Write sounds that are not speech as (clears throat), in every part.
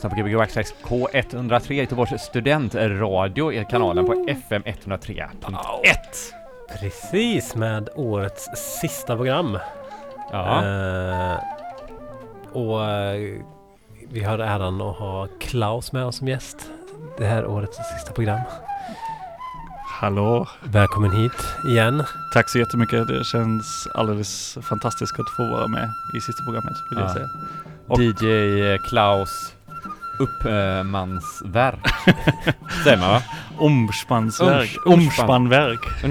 lyssnar på Gbg Waxxax K103, Göteborgs studentradio, är kanalen på FM 103.1. Precis, med årets sista program. Ja, Eh, och eh, vi har äran att ha Klaus med oss som gäst. Det här årets sista program. Hallå! Välkommen hit igen. Tack så jättemycket. Det känns alldeles fantastiskt att få vara med i sista programmet, vill jag Ja. säga. och- DJ Klaus Uppmansverk. (laughs) Säger man va? Omspann. Omspannverk.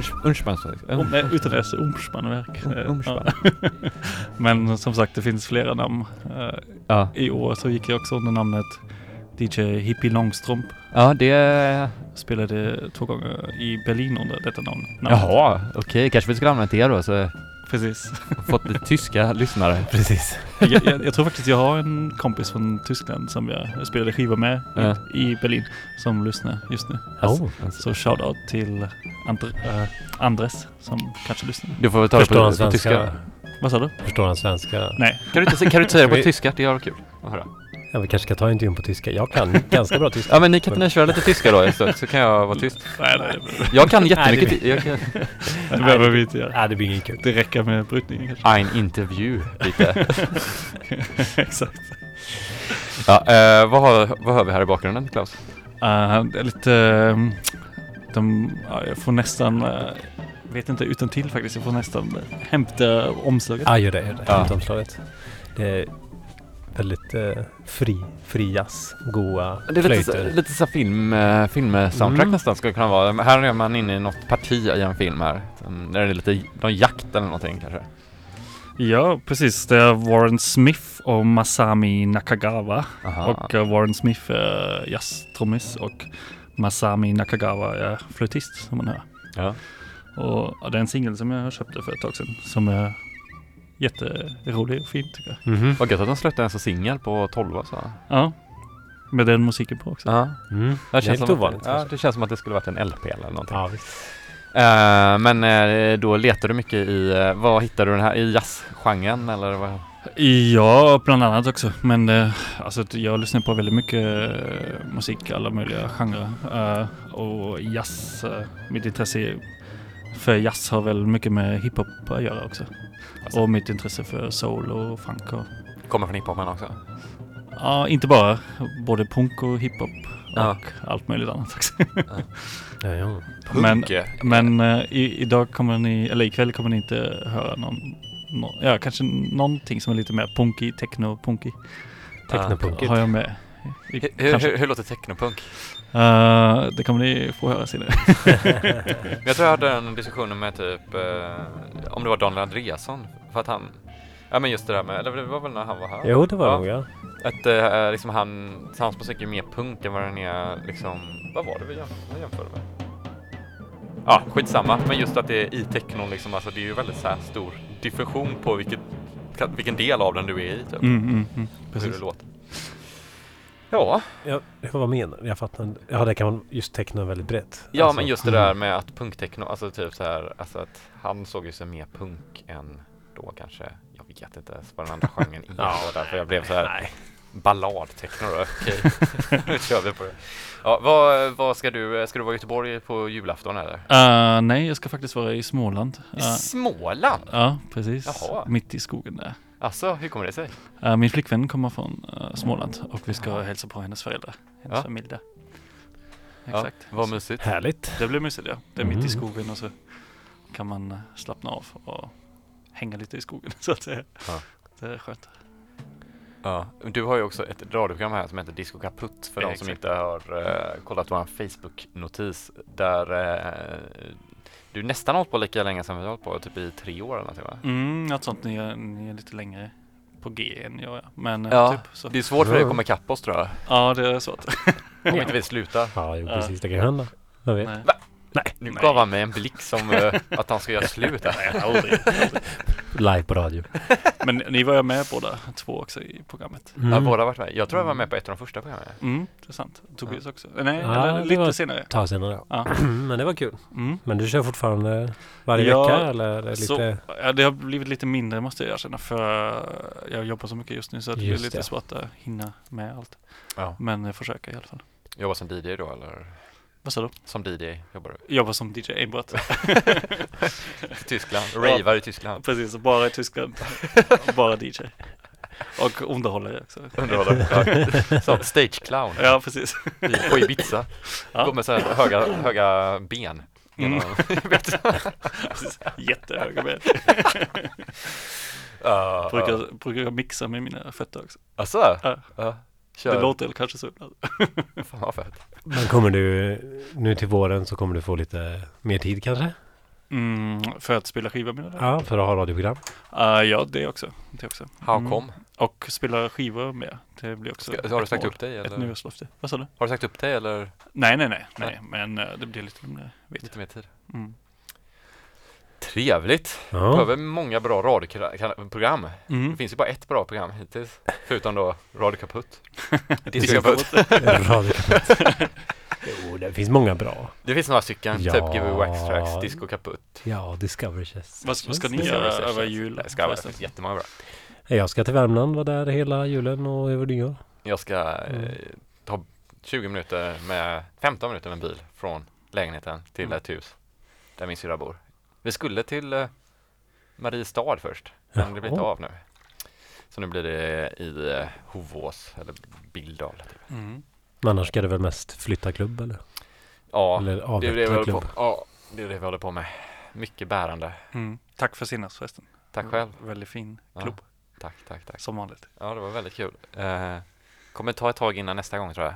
Om, nej, utan S. Omspannverk. Um- Eh. (laughs) Men som sagt, det finns flera namn. Eh, Ja, I år så gick jag också under namnet DJ Hippie Långstrump. ja det... Spelade två gånger i Berlin under detta namn. namnet. Jaha, okej, kanske vi skulle använda det då, så Precis. (laughs) fått lite tyska lyssnare. Precis. jag, jag, jag tror faktiskt jag har en kompis från Tyskland som jag spelade skiva med Ja. i, i Berlin som lyssnar just nu. Oh. Så shoutout till Andre, äh, Andres som kanske lyssnar. Du får väl ta det på, på svenska? tyska. Vad sa du? Förstår han svenska? Nej. Kan du inte, kan du inte säga det på (laughs) tyska? Det är kul att höra. Ja, vi kanske ska ta intervjun på tyska. Jag kan ganska bra tyska. (laughs) Ja men ni kan inte köra lite tyska då så, så kan jag vara tyst. (laughs) Nej, nej, Jag kan jättemycket Nej, ty- jag kan, (laughs) det behöver vi inte göra. Nej, det blir inget kul. Det räcker med brytningen kanske. Ein intervju lite. Exakt. Ja, eh, vad, har, vad hör vi här i bakgrunden Klaus? Uh, det är lite... ehm, de, ja, jag får nästan... Uh, vet inte utan till faktiskt. Jag får nästan uh, hämta omslaget. Ja, gör det. Gör det. Ja. Hämta omslaget. Det är väldigt eh, fri, fri jazz. Goa Det är lite, så- flöjter. lite så här film, eh, filmsoundtrack Mm. nästan skulle det kunna vara. Men här är man inne i något parti i en film här. Mm, Där är det lite någon jakt eller någonting kanske. Ja, precis. Det är Warren Smith och Masami Nakagawa. Aha. Och uh, Warren Smith är jazztrummis och Masami Nakagawa är flöjtist som man hör. Ja. Och ja, det är en singel som jag köpte för ett tag sedan som är jätterolig och fin tycker jag. Mhm. Vad gött att de släppte en så singel på 12 så. Ja, med den musiken på också. Ja. Mm. Det, känns som ovanligt att, ja, det känns som att det skulle varit en LP eller någonting. Ja, visst. Eh, men eh, då letar du mycket i, uh, vad hittar du den här, i jazzgenren eller vad? Ja, bland annat också. Men eh, alltså, jag lyssnar på väldigt mycket eh, musik, alla möjliga genrer. Eh, och jazz, mitt intresse för jazz har väl mycket med hiphop att göra också. Alltså. Och mitt intresse för soul och funk och Kommer från hiphopen också? Ja, inte bara. Både punk och hiphop och Ja. allt möjligt annat också. Ja, (laughs) ja. Men, men eh, i, idag kommer ni, eller ikväll kommer ni inte höra någon, nå- ja kanske någonting som är lite mer punky, techno, punky. Technopunkigt. Har jag med. I, hur, hur, hur låter technopunk? Eh, det kommer ni få höra senare. (laughs) Jag tror jag hade en diskussion med typ, eh, om det var Daniel Andreasson, för att han, ja men just det där med, eller det var väl när han var här? Jo, det var Ja. nog ja. Att eh, liksom han, hans musik är mer punk än vad den är liksom, vad var det vi jäm, vi jämförde med? Ja, skitsamma, men just att det är i technon liksom, alltså det är ju väldigt så här stor diffusion på vilket, vilken del av den du är i typ. Mm, mm, mm, Hur precis. det låter. Ja, ja. Vad menar du? Jag fattar inte. Ja, det kan man just teckna väldigt brett. ja Alltså, men just det där med att punktechno, alltså typ så här, alltså att han såg ju sig mer punk än då kanske, jag vet inte ens vad den andra genren (laughs) är. Ja. Därför jag blev så här Nej. balladtechno (laughs) då, okej. (laughs) nu kör vi på det. Ja, vad, vad ska du, ska du vara i Göteborg på julafton eller? Eh, nej, jag ska faktiskt vara i Småland. I Eh, Småland? ja, precis. Jaha. Mitt i skogen där. Alltså, hur kommer det sig? Eh, min flickvän kommer från eh, Småland och vi ska hälsa på hennes föräldrar, hennes Ja. familj där. Ja, Exakt. vad mysigt. Härligt. Det blir mysigt ja. Det är mitt i Mm. skogen och så kan man eh, slappna av och hänga lite i skogen (laughs) så att säga. Ja. Det är skönt. Ja, du har ju också ett radioprogram här som heter Disco Kaputt för de som Exakt. inte har uh, kollat vår Facebook-notis där eh, du nästan har hållit på lika länge som vi har hållit på, typ i tre år eller någonting va? Mm, något sånt. Ni är, ni är lite längre på G än jag är. Men eh, Ja, typ så. Det är svårt för dig att komma ikapp oss tror jag, Ja, det är svårt. om inte (laughs) vi slutar. Ja, precis. Det kan hända. Jag vet. Nej. Nu Nej. gav han mig en blick som eh, att han ska göra slut här. (laughs) Nej, aldrig. aldrig. Live på radio. (laughs) Men ni var ju med båda två också i programmet. Ja, Mm. båda har varit med. Jag tror jag var med på ett av de första programmen. Mm, det är sant. Tobias också. Eh, Nej, Ja, eller lite var- senare. Tag senare. Ja. Ja. (clears throat) Men det var kul. Mm. Men du kör fortfarande varje Ja, vecka eller är det Så, lite? ja, det har blivit lite mindre måste jag erkänna för jag jobbar så mycket just nu så det blir Just lite det. svårt att hinna med allt. Ja. Men jag försöker i alla fall. Jobbar som DJ då eller? Vad sa du? Som DJ jobbar du? Jobbar som DJ enbart. (laughs) Tyskland? Ravar i Tyskland? Precis, bara i Tyskland. (laughs) bara DJ. Och underhållare också. Underhållare? Ja. (laughs) Som stage clown Ja, precis. i- på Ibiza. Ja. Går med så här höga, höga ben. Mm. Jättehöga ben. Ja. Brukar, brukar mixa med mina fötter också. Alltså? Ja. Ja. Det Kör. låter kanske så ibland. (laughs) Fan vad fett. Men kommer du nu till våren så kommer du få lite mer tid kanske? Mm, för att spela skiva menar du? Ja, för att ha radioprogram. Uh, ja, det också. Det också. How Mm. come? Och spela skivor med. Det blir också Ska, har du ett sagt mål. upp dig Ett eller? nyårslöfte. Vad sa du? Har du sagt upp dig eller Nej, nej, nej. Nej. nej. Men eh, det blir lite lite mer tid? Mm. Trevligt! Ja. väl många bra radioprogram? Det Mm. finns ju bara ett bra program hittills. Förutom då Radio Kaputt. (laughs) Disco Kaputt. (laughs) Radio Jo, det finns många bra. Det finns några stycken, Ja. typ Give Wax Tracks, Disco Kaputt. Ja, Discovery Chess. Vad, vad ska ni göra över jul? Det ska vara jättemånga bra. Jag ska till Värmland, vara där hela julen och över nyår. Jag ska eh, Mm. ta 20 minuter med, 15 minuter med bil från lägenheten till Mm. ett hus där min syrra bor. Vi skulle till eh, Mariestad först, men det blir inte av nu. Så nu blir det i eh, Hovås eller Billdal. Typ. Mm. Men annars ska det väl mest flytta klubb eller? Ja, eller det är det, vi håller på, ja, det är det vi håller på med. Mycket bärande. Mm. Tack för senast förresten. Tack själv. Väldigt fin Ja. klubb. Tack, tack, tack. Som vanligt. Ja, det var väldigt kul. Eh, kommer ta ett tag innan nästa gång tror jag.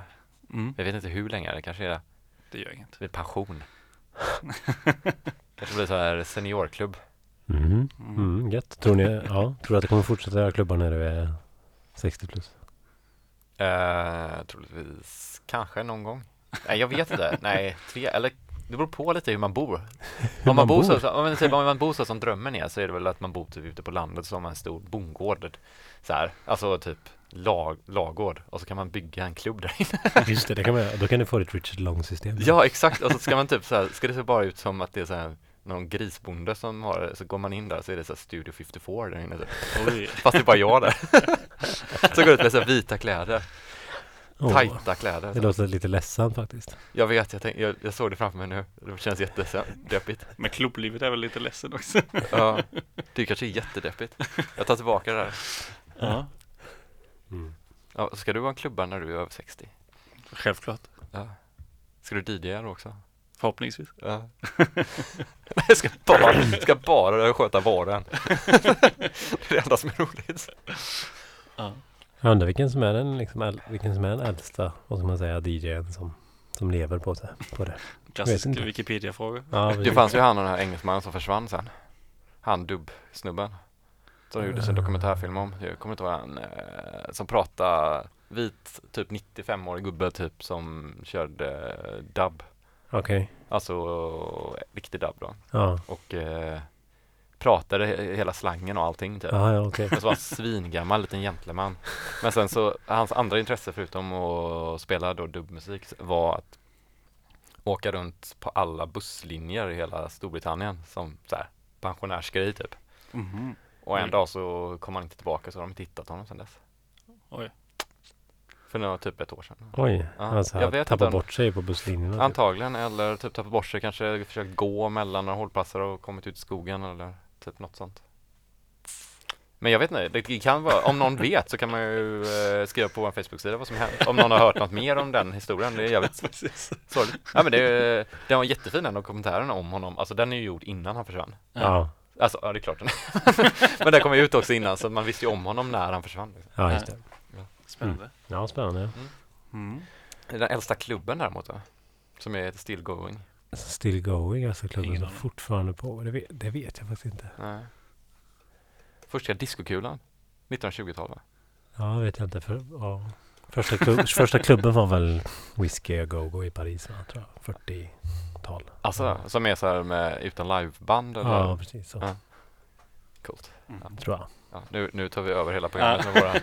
Mm. Jag vet inte hur länge, det kanske är Det gör inget. vid pension. (laughs) kanske blir så här seniorklubb. Mhm. Mm. Mm, gött. Tror ni, ja, tror du att det kommer fortsätta göra klubbar när du är 60 plus? Eh, troligtvis kanske någon gång. Nej, jag vet inte. Nej, tre, eller det beror på lite hur man bor. Om man, bor så, så- om man, typ, om man bor så som drömmen är så är det väl att man bor typ ute på landet så har man en stor bondgård. Så här, alltså typ lag, lagård och så kan man bygga en klubb där inne. (laughs) Just det, det kan man. Då kan du få ditt Richard Long-system. Ja, exakt. Och så ska man typ så här, ska det se bara ut som att det är så här någon grisbonde som har det, så går man in där så är det så här Studio 54 där inne. Oj. (laughs) Fast det är bara jag där. (laughs) så går ut med så här vita kläder, Åh, tajta kläder. Det låter lite ledsamt faktiskt. Jag vet, jag, tänk, jag, jag såg det framför mig nu. Det känns jättedeppigt. Men klubblivet är väl lite ledsen också. Ja, det kanske är jättedeppigt. Jag tar tillbaka det där. Ja, Mm. Ja, ska du vara en klubba när du är över 60? självklart. Ja. Ska du DJa då också? Förhoppningsvis. Ja. (laughs) Jag ska bara, ska bara sköta varen. (laughs) det är det enda som är roligt. Ja. Jag undrar vilken som är den, liksom, vilken som är den äldsta, vad ska man säga, DJn som, som lever på, sig, på det. Klassisk. Wikipedia-fråga. Ja, Det fanns ju han och den här engelsmannen som försvann sen. Han dubb-snubben. Som det gjordes en dokumentärfilm om. Jag kommer inte ihåg han. Eh, som pratade vit, typ 95-årig gubbe typ som körde dubb. Okej. Alltså riktig dubb då. Ja. Och eh, pratade he- hela slangen och allting typ. Ja, ja, okej. Men så var han svingammal liten gentleman. Men sen så, hans andra intresse förutom att spela då dubbmusik var att åka runt på alla busslinjer i hela Storbritannien som så här pensionärsgrej typ. Mhm. Och en dag så kom han inte tillbaka så har de inte hittat honom sedan dess. Oj. För var typ ett år sedan. Oj, Ja, alltså jag vet tappar inte. bort sig på busslinjerna. typ. Antagligen, eller typ tappat bort sig, kanske försökt gå mellan några hållplatser och kommit ut i skogen eller typ något sånt. Men jag vet inte, det kan vara, om någon vet så kan man ju eh, skriva på vår Facebook-sida vad som hänt. Om någon har hört något mer om den historien, det är jävligt (laughs) sorgligt. Ja men det, den var jättefin den dokumentären om honom, alltså den är ju gjord innan han försvann. Ja, Alltså, ja det är klart den. (laughs) Men den kom ju ut också innan så man visste ju om honom när han försvann. Liksom. ja just det. Spännande. Ja, spännande. Mm. Det är Den äldsta klubben däremot då, som är still going. Still going, alltså klubben som fortfarande på. Det vet, det vet jag faktiskt inte. Nej. Första diskokulan, 1920-tal va? Ja, vet jag inte. För, ja. första, klubb, första klubben var väl Whiskey A Go-Go i Paris, va, tror jag. 40-tal. Alltså, som är så här med, utan liveband eller? Ja, precis så. Ja. Coolt. Mm. Tror jag. Ja, nu, nu tar vi över hela programmet med våran,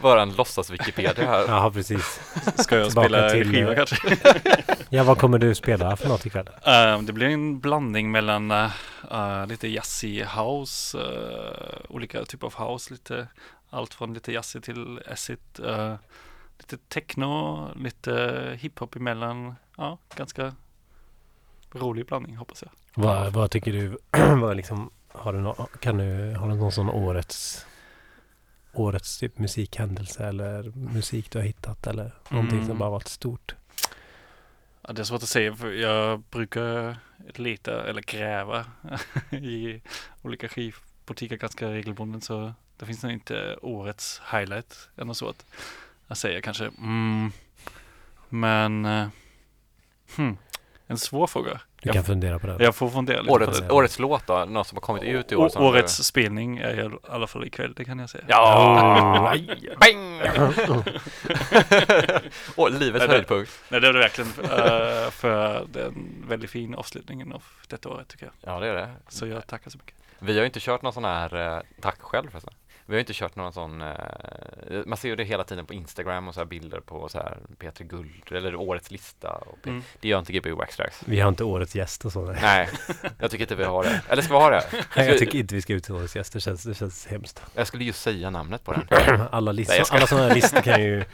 våran låtsas-Wikipedia här. Ja, precis. Ska jag Tillbaka spela till, skiva kanske? Ja, vad kommer du spela för något ikväll? Eh, det blir en blandning mellan eh, lite jazzig house, eh, olika typer av house, lite allt från lite jazzig till acid, lite techno, lite hiphop emellan. Ja, ganska rolig blandning hoppas jag. Vad, vad tycker du? (clears throat) vad liksom, har du nå, kan du, har du någon sån årets årets typ musikhändelse eller musik du har hittat eller någonting som Mm. bara varit stort? Ja, det är svårt att säga för jag brukar leta eller gräva (laughs) i olika skivbutiker ganska regelbundet så det finns nog inte årets highlight eller så att jag säger kanske mm, men eh, hmm, en svår fråga. Du Jag, kan fundera på det. jag får fundera lite Årets, på det. årets låt då, något som har kommit ut i år? Som årets spelning är i alla fall ikväll, det kan jag säga. Ja! Oh, (laughs) Bang! (laughs) Åh, livets Nej, höjdpunkt. Nej, det är det verkligen eh, för den väldigt fin avslutningen av detta året tycker jag. Ja, det är det. Så jag tackar så mycket. Vi har ju inte kört någon sån här, eh, tack själv förresten. Vi har inte kört någon sån, eh, man ser ju det hela tiden på Instagram och så här bilder på så här P3 Guld eller årets lista. Och P- Mm. Det gör inte Gbg Waxtrax. Vi har inte årets gäst och så. Nej. Nej, jag tycker inte vi har det. Eller ska vi ha det? (laughs) Nej, jag tycker inte vi ska ut till årets gäst. Det känns, det känns hemskt. Jag skulle just säga namnet på den. (clears throat) Alla, Nej, listor, alla sådana här listor kan ju...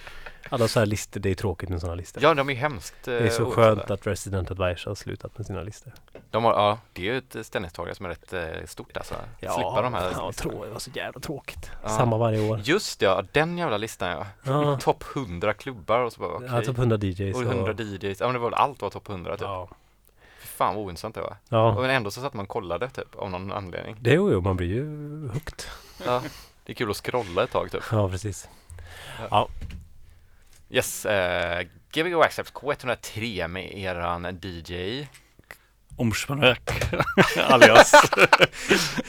Alla sådana här listor, det är tråkigt med sådana listor. Ja, de är hemskt. eh, det är så ointressanta. skönt att Resident Advisor har slutat med sina listor. De har, ja, det är ju ett ställningstagande som är rätt eh, stort alltså. Slippa de här ja, listorna. trå, det var så jävla tråkigt. Ja. Samma varje år. Just ja, den jävla listan ja. Ja, (laughs) Topp 100 klubbar och så bara okej. ja typ 100 DJs. Och 100 DJs, ja men det var väl allt var topp 100 typ. Ja. Fan vad ointressant det var. ja. Och men ändå så satt man och kollade typ av någon anledning. Det är ju, man blir ju hooked. Ja, det är kul att scrolla ett tag typ. Ja, precis. Yes, eh, Gbg accept K103 med eran DJ Omschmanök (laughs) alias.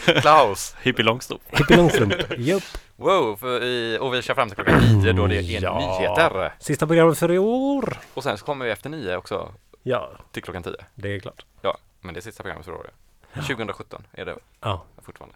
(laughs) Klaus. Hippie Långstrump. Hippie Långstrump, japp Wow, i, och vi kör fram till klockan nio då det är ja. nyheter. Sista programmet för i år. Och sen så kommer vi efter nio också Ja. Till klockan tio. Det är klart. Ja, men det är sista programmet för året 2017 är det ja. fortfarande.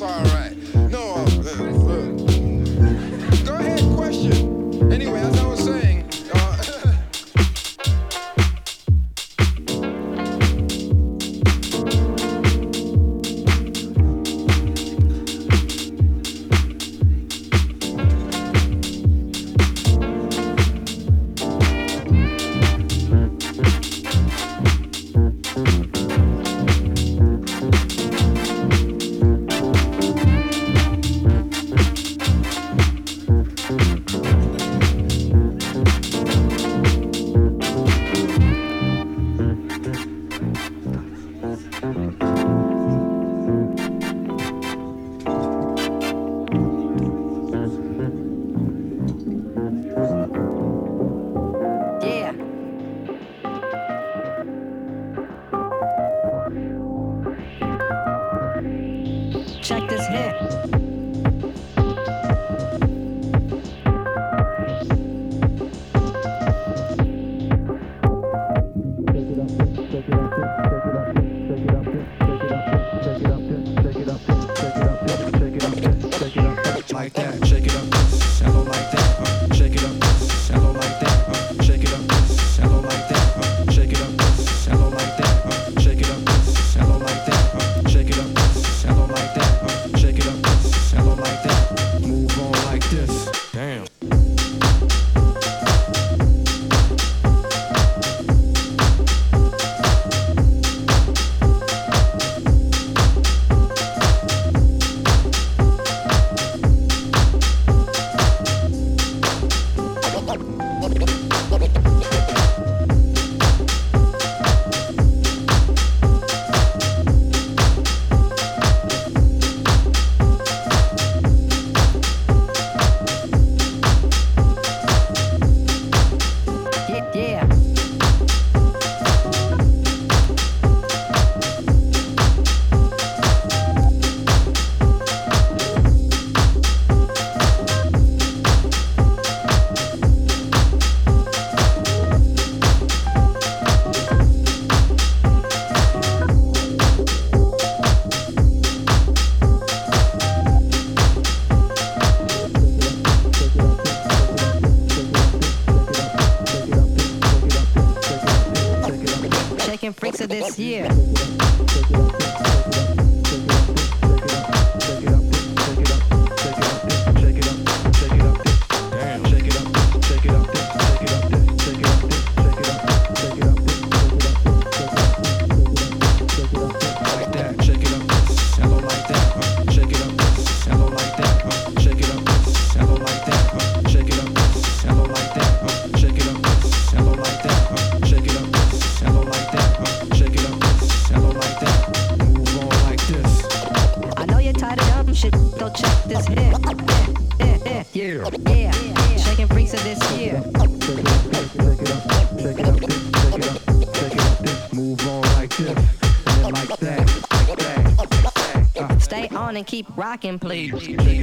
sorry. que você descia. rock and play.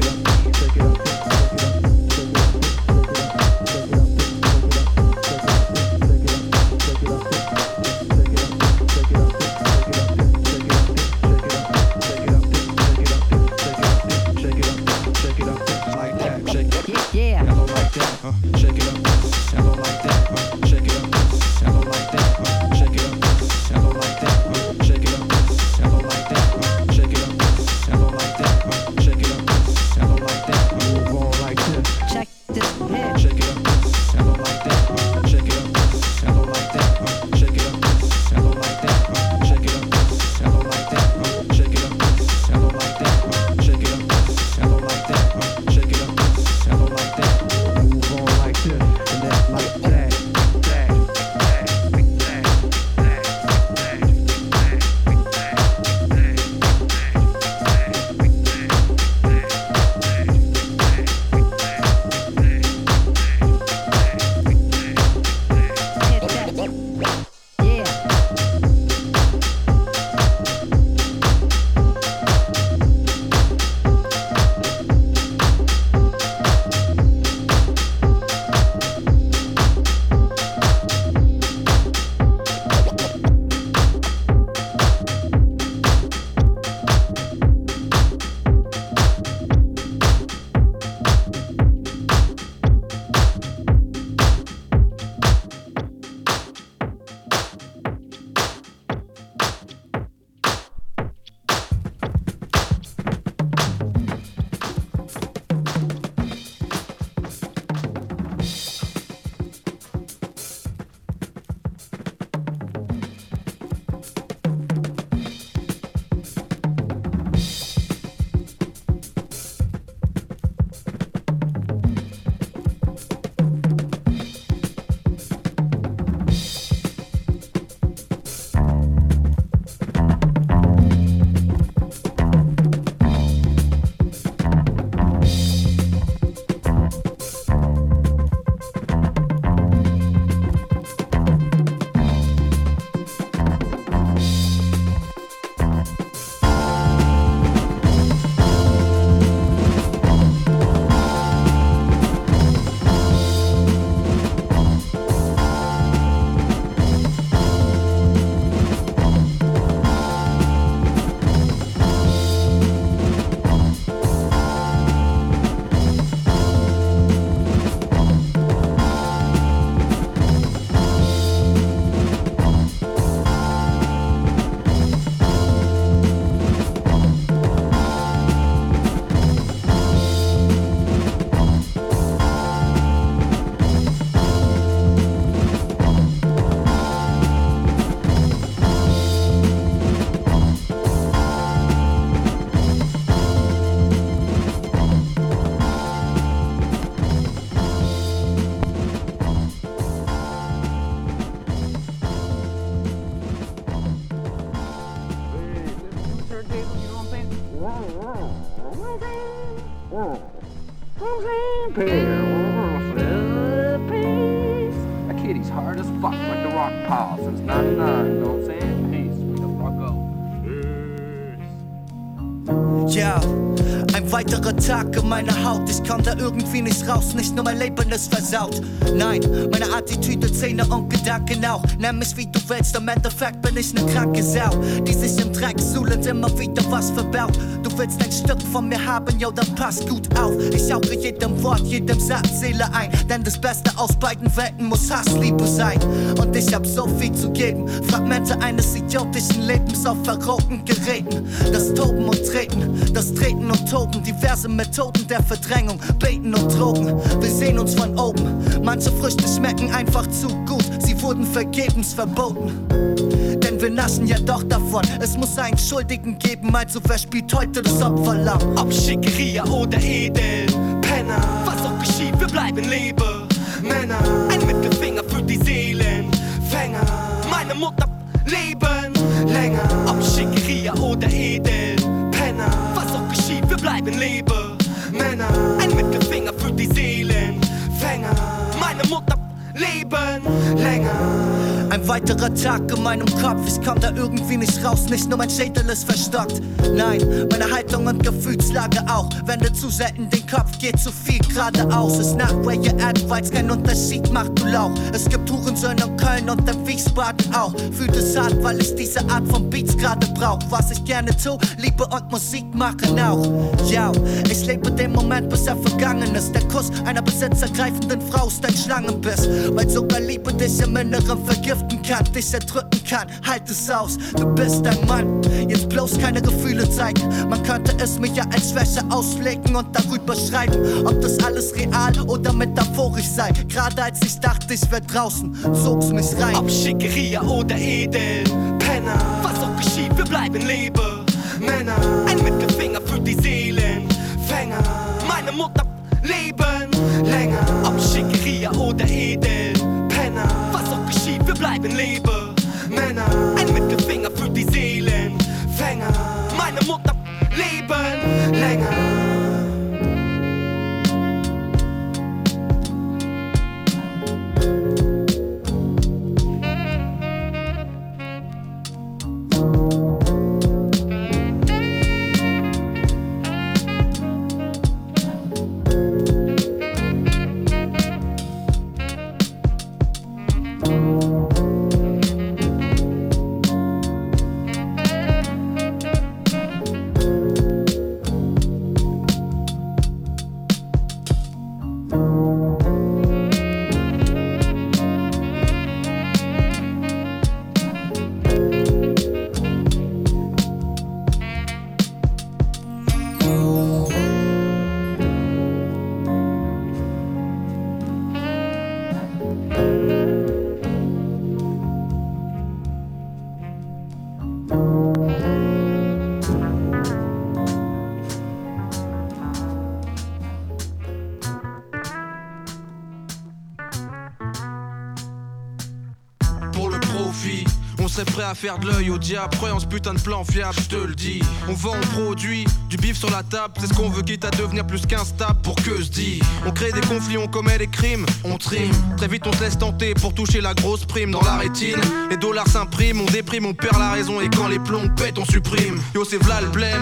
Weiterer Tag in meiner Haut. Ich komm da irgendwie nicht raus, nicht nur mein Leben ist versaut. Nein, meine Attitüde, Zähne und Gedanken auch. Nenn mich wie du willst, im Endeffekt bin ich ne kranke Sau, die sich im Dreck suhlt, immer wieder was verbaut. Du willst ein Stück von mir haben, yo, dann pass gut auf. Ich sauge jedem Wort, jedem Satz Seele ein. Denn das Beste aus beiden Welten muss Hassliebe sein. Und ich hab so viel zu geben. Fragmente eines idiotischen Lebens auf verroten Geräten. Das Toben und Treten, das Treten und Toben. Diverse Methoden der Verdrängung, Beten und Drogen. Wir sehen uns von oben. Manche Früchte schmecken einfach zu gut. Sie wurden vergebens verboten. Denn wir naschen ja doch davon. Es muss einen Schuldigen geben, also wer spielt heute das Opferlamm? Ob Schickeria oder Edel, Penner, was auch geschieht, wir bleiben lebe. Männer, ein Mittelfinger für die Seelenfänger. Meine Mutter leben länger. Ob Schickeria oder Edel, Penner, was auch geschieht, wir bleiben lebe. Männer, ein Mittelfinger für die Seelenfänger. Meine Mutter leben länger. Ein weiterer Tag in meinem Kopf, ich komm da irgendwie nicht raus, nicht nur mein Schädel ist verstockt. Nein, meine Haltung und Gefühlslage auch. Wende zu selten den Kopf, geht zu viel geradeaus. Ist nach where you at, weil's keinen Unterschied macht, du Lauch. Es gibt Hurensöhne in Köln und in Wiesbaden auch. Fühlt es hart, weil ich diese Art von Beats gerade brauch. Was ich gerne tu, Liebe und Musik machen auch. Ja, ich lebe den Moment, bis er vergangen ist. Der Kuss einer besitzergreifenden Frau ist ein Schlangenbiss. Weil sogar Liebe dich im Inneren vergiften kann, dich erdrücken kann. Halt es aus, du bist ein Mann. Jetzt bloß keine Gefühle zeigen. Man könnte es mir ja als Schwäche auslegen und darüber schreiben, ob das alles real oder metaphorisch sei. Gerade als ich dachte, ich wär draußen, zog's mich rein. Ob Schickeria oder Edel, Penner, was auch geschieht, wir bleiben lebe. Männer, ein Mittelfinger für die Seelenfänger. Meine Mutter leben länger. Ob Schickeria oder Edel, Penner, was auch geschieht, wir bleiben lebe. Männer, ein Mittelfinger für die Seelenfänger. Meine Mutter leben länger. Faire de l'œil au diable, croyant ce putain de plan fiable, je te le dis. On vend, on produit, du bif sur la table, c'est ce qu'on veut quitte à devenir plus qu'instable pour que se dit. On crée des conflits, on commet des crimes, on trime. Très vite on se laisse tenter pour toucher la grosse prime dans la rétine. Les dollars s'impriment, on déprime, on perd la raison et quand les plombs pètent, on supprime. Yo, c'est v'là le blême.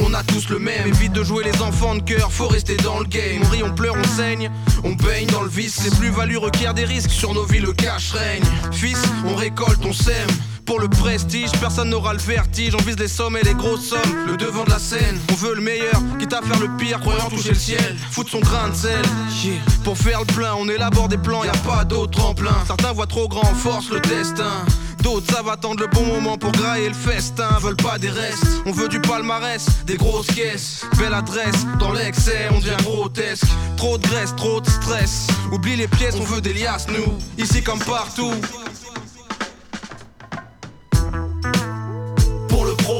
On a tous le même, évite de jouer les enfants de cœur, faut rester dans le game. On rit, on pleure, on saigne, on baigne dans le vice. Les plus-values requièrent des risques, sur nos vies le cash règne. Fils, on récolte, on sème. Pour le prestige, personne n'aura le vertige. On vise les sommes et les grosses sommes, le devant de la scène. On veut le meilleur, quitte à faire le pire, croyant toucher le ciel. Foutre son grain de sel. Pour faire le plein, on élabore des plans, y a pas d'autre en plein. Certains voient trop grand, force le destin. D'autres savent attendre le bon moment pour grailler le festin. Veulent pas des restes, on veut du palmarès, des grosses caisses. Belle adresse, dans l'excès, on devient grotesque. Trop de graisse, trop de stress. Oublie les pièces, on veut des liasses, nous. Ici comme partout.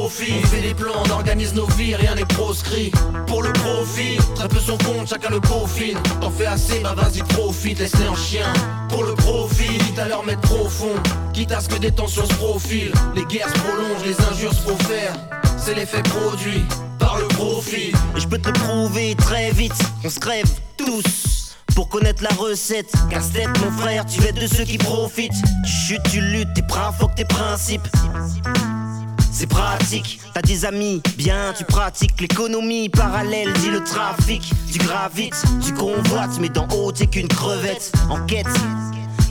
On fait des plans, on organise nos vies, rien n'est proscrit. Pour le profit, très peu son compte, chacun le peaufine. T'en fais assez, bah vas-y profite, laisse-les en chien. Pour le profit, quitte à leur mettre trop fond, quitte à ce que des tensions se profilent. Les guerres se prolongent, les injures se profèrent. C'est l'effet produit par le profit. Je peux te prouver très vite, on se crève tous. Pour connaître la recette, casse-tête mon frère, tu es de ceux qui profitent. Tu chutes, tu luttes, t'es que tes principes. C'est pratique, t'as des amis, bien tu pratiques l'économie parallèle, dit le trafic. Tu gravites, tu convoites, mais d'en haut t'es qu'une crevette en quête.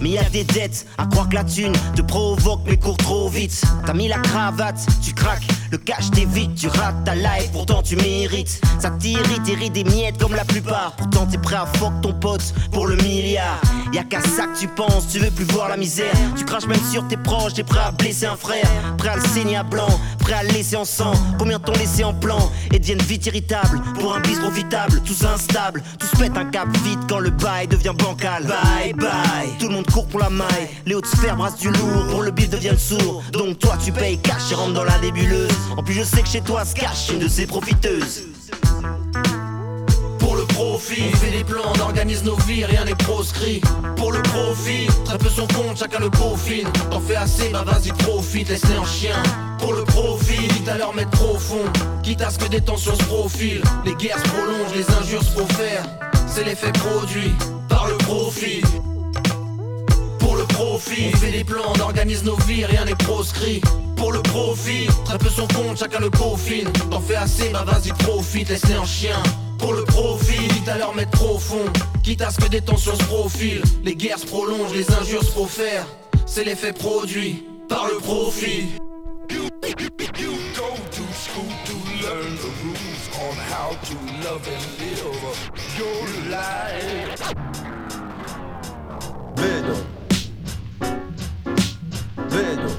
Mais y a des dettes, à croire que la thune te provoque mais court trop vite. T'as mis la cravate, tu craques, le cash t'évite, tu rates ta life, pourtant tu mérites. Ça t'irrite, t'irrite des miettes comme la plupart. Pourtant t'es prêt à fuck ton pote pour le milliard. Y a qu'à ça que tu penses, tu veux plus voir la misère. Tu craches même sur tes proches, t'es prêt à blesser un frère. Prêt à le saigner à blanc, prêt à le laisser en sang. Combien t'ont laissé en plan et deviennent vite irritables. Pour un bis profitable, tous instables. Tous pètent un cap vite quand le bail devient bancal. Bye bye, court pour la maille. Les hautes sphères brassent du lourd, pour le bif devient le sourd. Donc toi tu payes cash et rentre dans la nébuleuse. En plus je sais que chez toi se cache une de ces profiteuses. Pour le profit, on fait des plans, organise nos vies, rien n'est proscrit. Pour le profit, très peu son compte, chacun le peaufine. T'en fais assez, bah vas-y profite, laisse-les en chien. Pour le profit, quitte à leur mettre trop fond, quitte à ce que des tensions se profilent. Les guerres se prolongent, les injures se profèrent. C'est l'effet produit par le profit. Profit, on fait des plans, on organise nos vies, rien n'est proscrit. Pour le profit, très peu son compte, chacun le peaufine. T'en fais assez, bah vas-y profite, laisse-les en chien. Pour le profit, quitte à leur mettre trop fond, quitte à ce que des tensions se profilent. Les guerres se prolongent, les injures se profèrent. C'est l'effet produit par le profit. You go to school to learn the rules on how to love and live your life. Bildung. vedo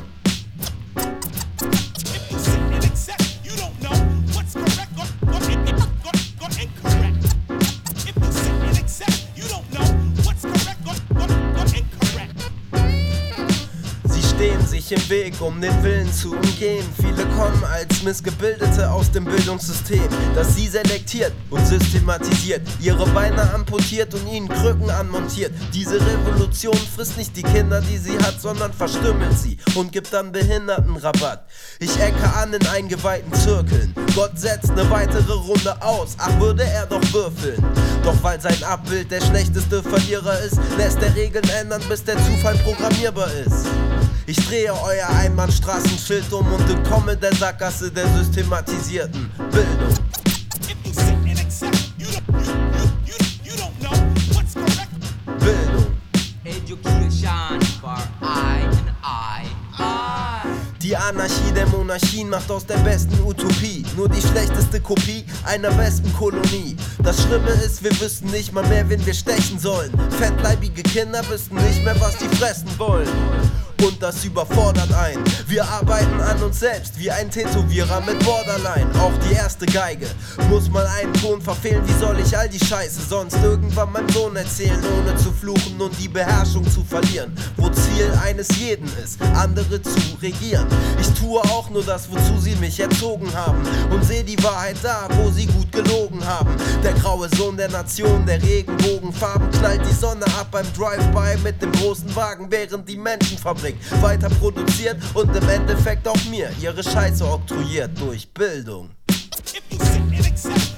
sich im Weg, um den Willen zu umgehen. Viele kommen als Missgebildete aus dem Bildungssystem, das sie selektiert und systematisiert, ihre Beine amputiert und ihnen Krücken anmontiert. Diese Revolution frisst nicht die Kinder, die sie hat, sondern verstümmelt sie und gibt dann Behindertenrabatt. Ich ecke an in eingeweihten Zirkeln. Gott setzt eine weitere Runde aus, ach würde er doch würfeln. Doch weil sein Abbild der schlechteste Verlierer ist, lässt er Regeln ändern, bis der Zufall programmierbar ist. Ich drehe euer Einbahnstraßenschild um und entkomme der Sackgasse der systematisierten Bildung. Bildung. Education for I and I. I. Die Anarchie der Monarchien macht aus der besten Utopie nur die schlechteste Kopie einer Wespenkolonie. Das Schlimme ist, wir wüssten nicht mal mehr, wen wir stechen sollen. Fettleibige Kinder wüssten nicht mehr, was die fressen wollen. Und das überfordert einen. Wir arbeiten an uns selbst wie ein Tätowierer mit Borderline. Auch die erste Geige muss mal einen Ton verfehlen. Wie soll ich all die Scheiße sonst irgendwann meinem Sohn erzählen, ohne zu fluchen und die Beherrschung zu verlieren? Wo Ziel eines jeden ist, andere zu regieren. Ich tue auch nur das, wozu sie mich erzogen haben. Und sehe die Wahrheit da, wo sie gut gelogen haben. Der graue Sohn der Nation, der Regenbogenfarben knallt die Sonne ab beim Drive-By mit dem großen Wagen, während die Menschenfabrik weiter produziert und im Endeffekt auch mir ihre Scheiße oktroyiert durch Bildung. Bildung.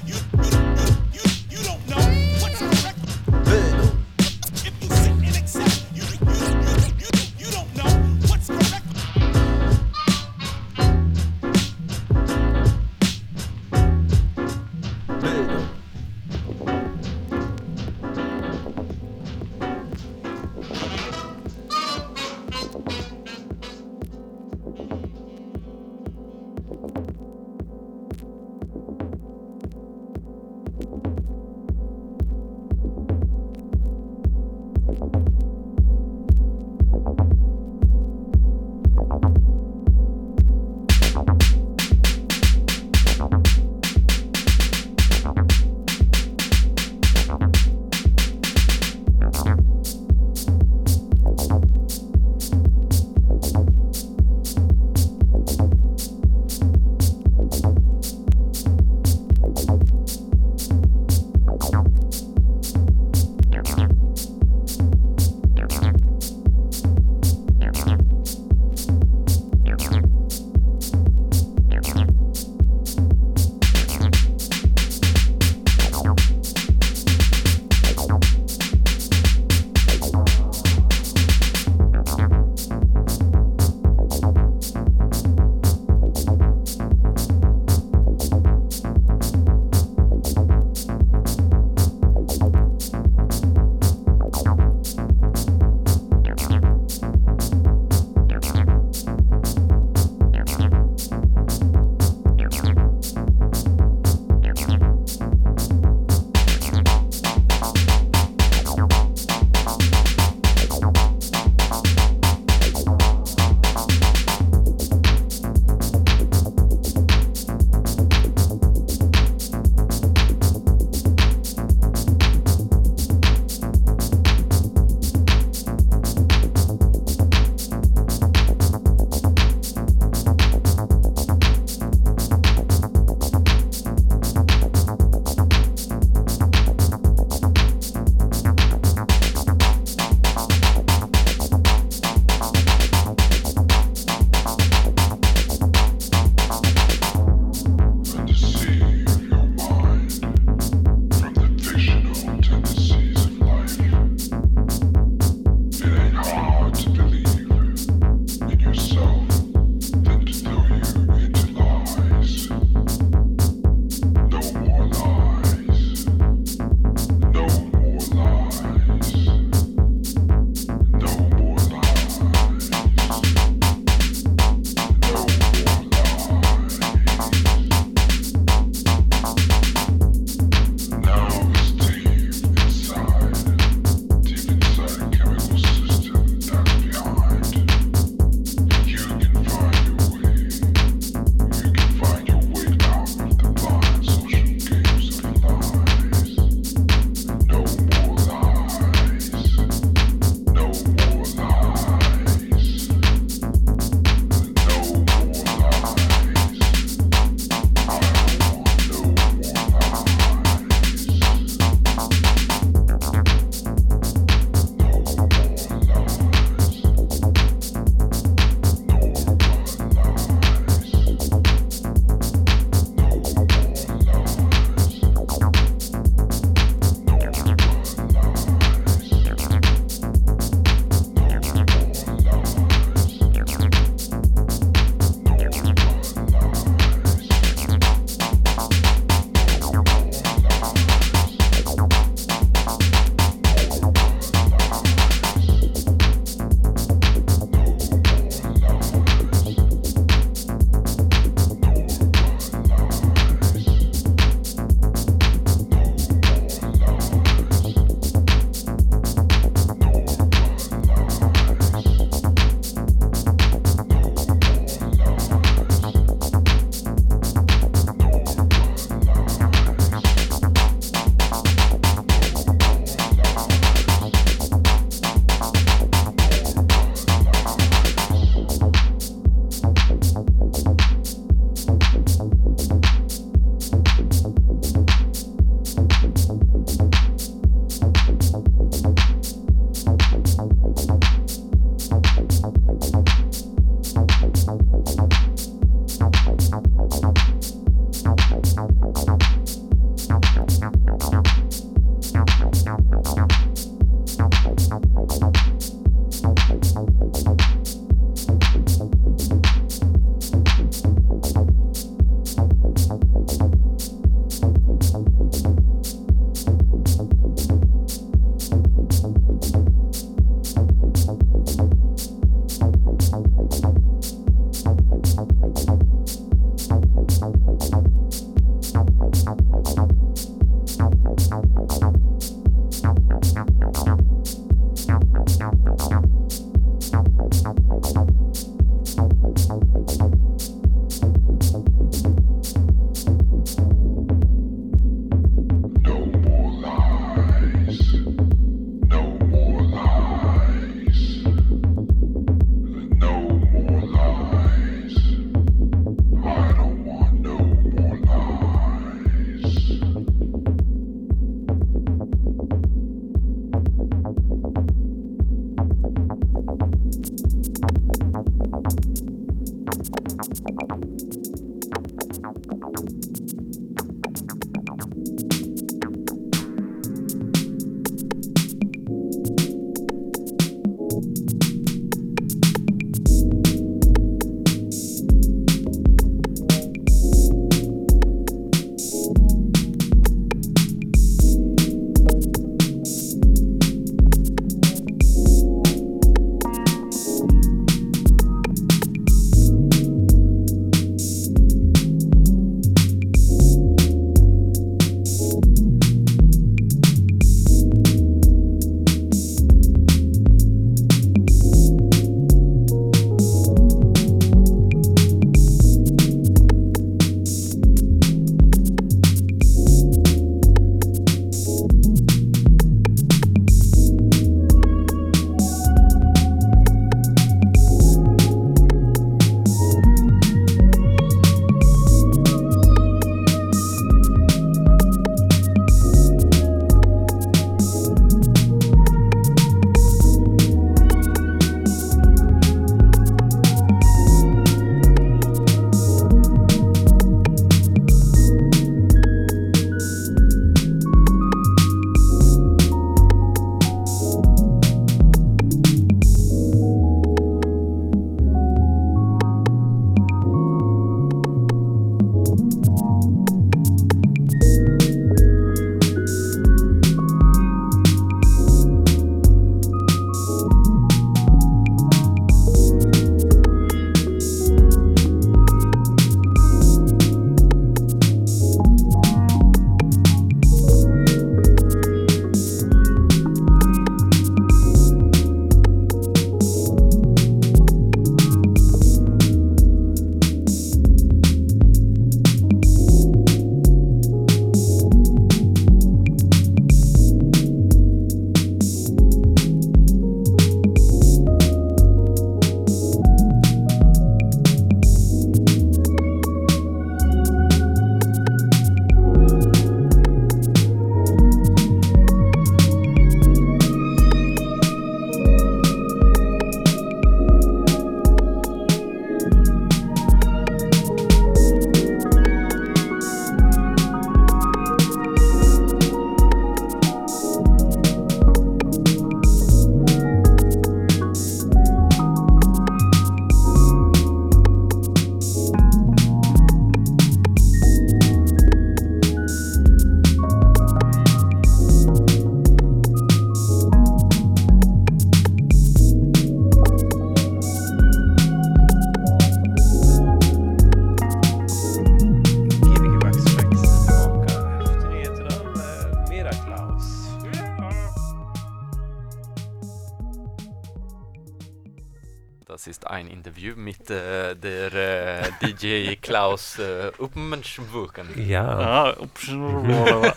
Ein Interview mit äh, der äh, DJ Klaus äh, Uppmenswuken. Ja. Ja, option- (laughs)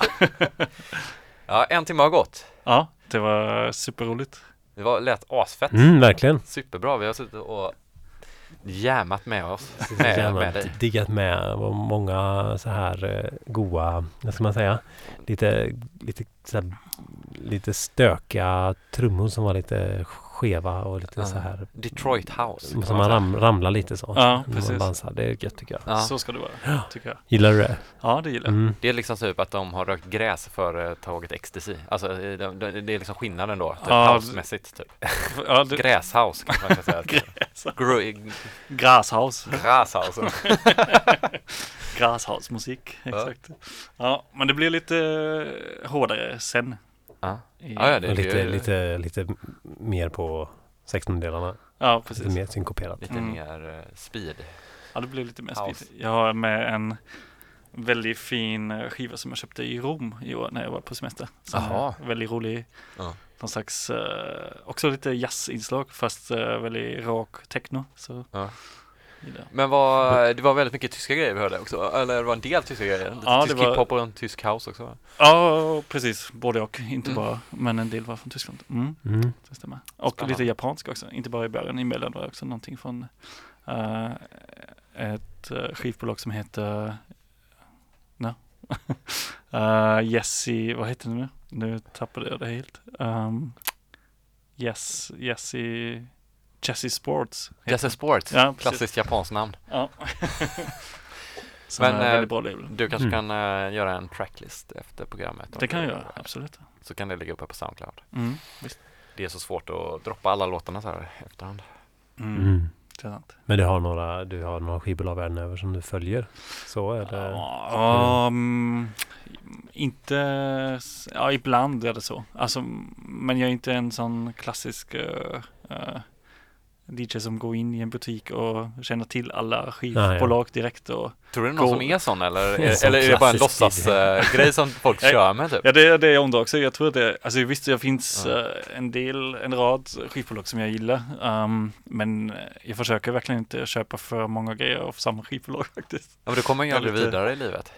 Ja, en timme har gått. ja, det var superroligt. Det var lät asfett. Mm, verkligen. Superbra. Vi har suttit och jämat med oss. (laughs) Med, Gärna med dig. diggat med många så här eh, goa, vad ska man säga, lite, lite, så här, lite stökiga trummor som var lite skeva och lite Ja. så här Detroit House. kan som man ram, ramlar lite så. Ja, precis. Man dansar. Det är gött tycker jag. Ja. Så ska det vara, tycker jag. Gillar du det? Ja, det gillar jag. Mm. Det är liksom typ att de har rökt gräs för tagit ecstasy. Alltså det, det, det är liksom skillnaden då. Typ Ja, housemässigt typ. Ja, det, Gräshouse kanske man kan säga. (laughs) Gräs. Gru- Grashaus. Gräshouse. Grashausmusik, (laughs) exakt. Ja, men det blir lite eh, hårdare sen. Ja. Ja, ja, det- Och lite, det- lite, lite mer på 16-delarna. Ja, Lite precis. mer synkoperat. Lite Mm. mer eh, speed. Ja, det blir lite mer House. speed. Jag har med en väldigt fin skiva som jag köpte i Rom i år när jag var på semester. Jaha. väldigt rolig. Ja. Någon slags, eh, också lite jazzinslag fast eh, väldigt rak techno. Så Ja. Men vad, det var väldigt mycket tyska grejer vi hörde också. Eller det var en del tyska grejer. Lite Ja, tysk det var- hiphop och en tysk house också. Ja, precis. Både och. Inte Mm. bara, men en del var från Tyskland. Mm, Mm. det stämmer. Och Spännande. lite japansk också. Inte bara i början. Emellan var det också någonting från eh, ett uh, skivbolag som heter no. uh, (laughs) Jesse, vad heter det nu? Nu tappade jag det helt. Um, yes, Jesse, Jesse Sports. det. Sports. Ja. Klassiskt japanskt namn. Ja. (laughs) Men, är eh. Du kanske Mm. kan eh, göra en tracklist efter programmet. Det kan jag göra, absolut. Så kan det ligga uppe på Soundcloud. Mm, visst. Det är så svårt att droppa alla låtarna så här efterhand. Mm. Mm. Det är sant. Men du har några, du har några skivbolag världen över som du följer? Så eller? Ja, mm, inte, ja ibland är det så. Alltså, men jag är inte en sån klassisk eh, eh, DJ som går in i en butik och känner till alla skivbolag direkt och Tror du det är någon går- som är sån eller, sån eller är det bara en låtsasgrej som folk (laughs) kör med typ? Ja, det är det jag undrar också. Jag tror att det, alltså visst det finns Ja. eh, en del, en rad skivbolag som jag gillar. ehm, men jag försöker verkligen inte köpa för många grejer av samma skivbolag (laughs) faktiskt. Ja, men du kommer ju är aldrig lite- vidare i livet.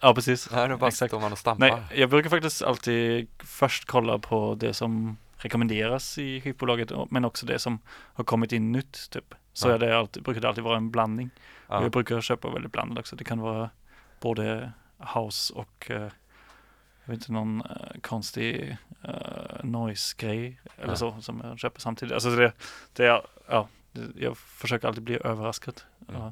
Ja, precis. Nej, du bara Exakt. står man och stampar. Nej, jag brukar faktiskt alltid först kolla på det som rekommenderas i skivbolaget men också det som har kommit in nytt typ. Så Ja. det alltid, brukar det alltid vara en blandning. Ja. Och jag brukar köpa väldigt blandat också. Det kan vara både house och eh, jag vet inte, någon eh, konstig uh, noise-grej eller Ja. så som jag köper samtidigt. Alltså det, det är, ja, det, jag försöker alltid bli överraskad. Mm.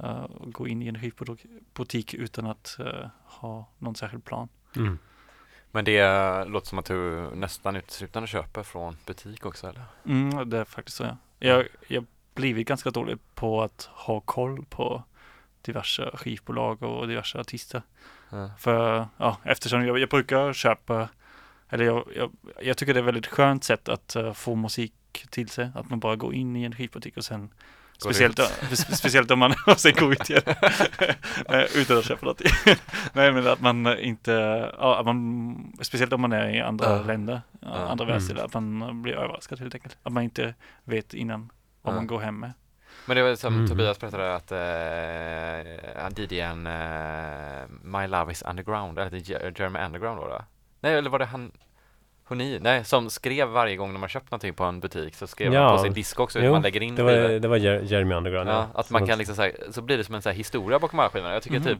Uh, och gå in i en skivbutik utan att ha någon särskild plan. Mm. Men det låter som att du nästan uteslutande köper från butik också eller? Mm, det är faktiskt så ja. Jag jag blivit ganska dålig på att ha koll på diverse skivbolag och diverse artister. Ja. För ja, eftersom jag, jag brukar köpa, eller jag, jag, jag tycker det är väldigt skönt sätt att eh, få musik till sig. Att man bara går in i en skivbutik och sen Speciellt, speciellt om man ut igen. Eh, Utan att köpa något. (laughs) Nej men att man inte, ja, att man, speciellt om man är i andra Ja. länder, Ja. andra Mm. världsdelar, att man blir överraskad helt enkelt. Att man inte vet innan vad Ja. man går hem med. Men det var som Mm. Tobias berättade att uh, han DJn uh, My Love Is Underground, eller det är Jeremy Underground då, då? Nej, eller var det han Honi, nej, som skrev varje gång när man köpt någonting på en butik så skrev Ja. på sin disk också hur Jo, man lägger in det var, det var Jer- Jeremy Underground. Ja, att man kan liksom så, här, så blir det som en så här historia bakom alla skivorna. Jag tycker Mhm. typ,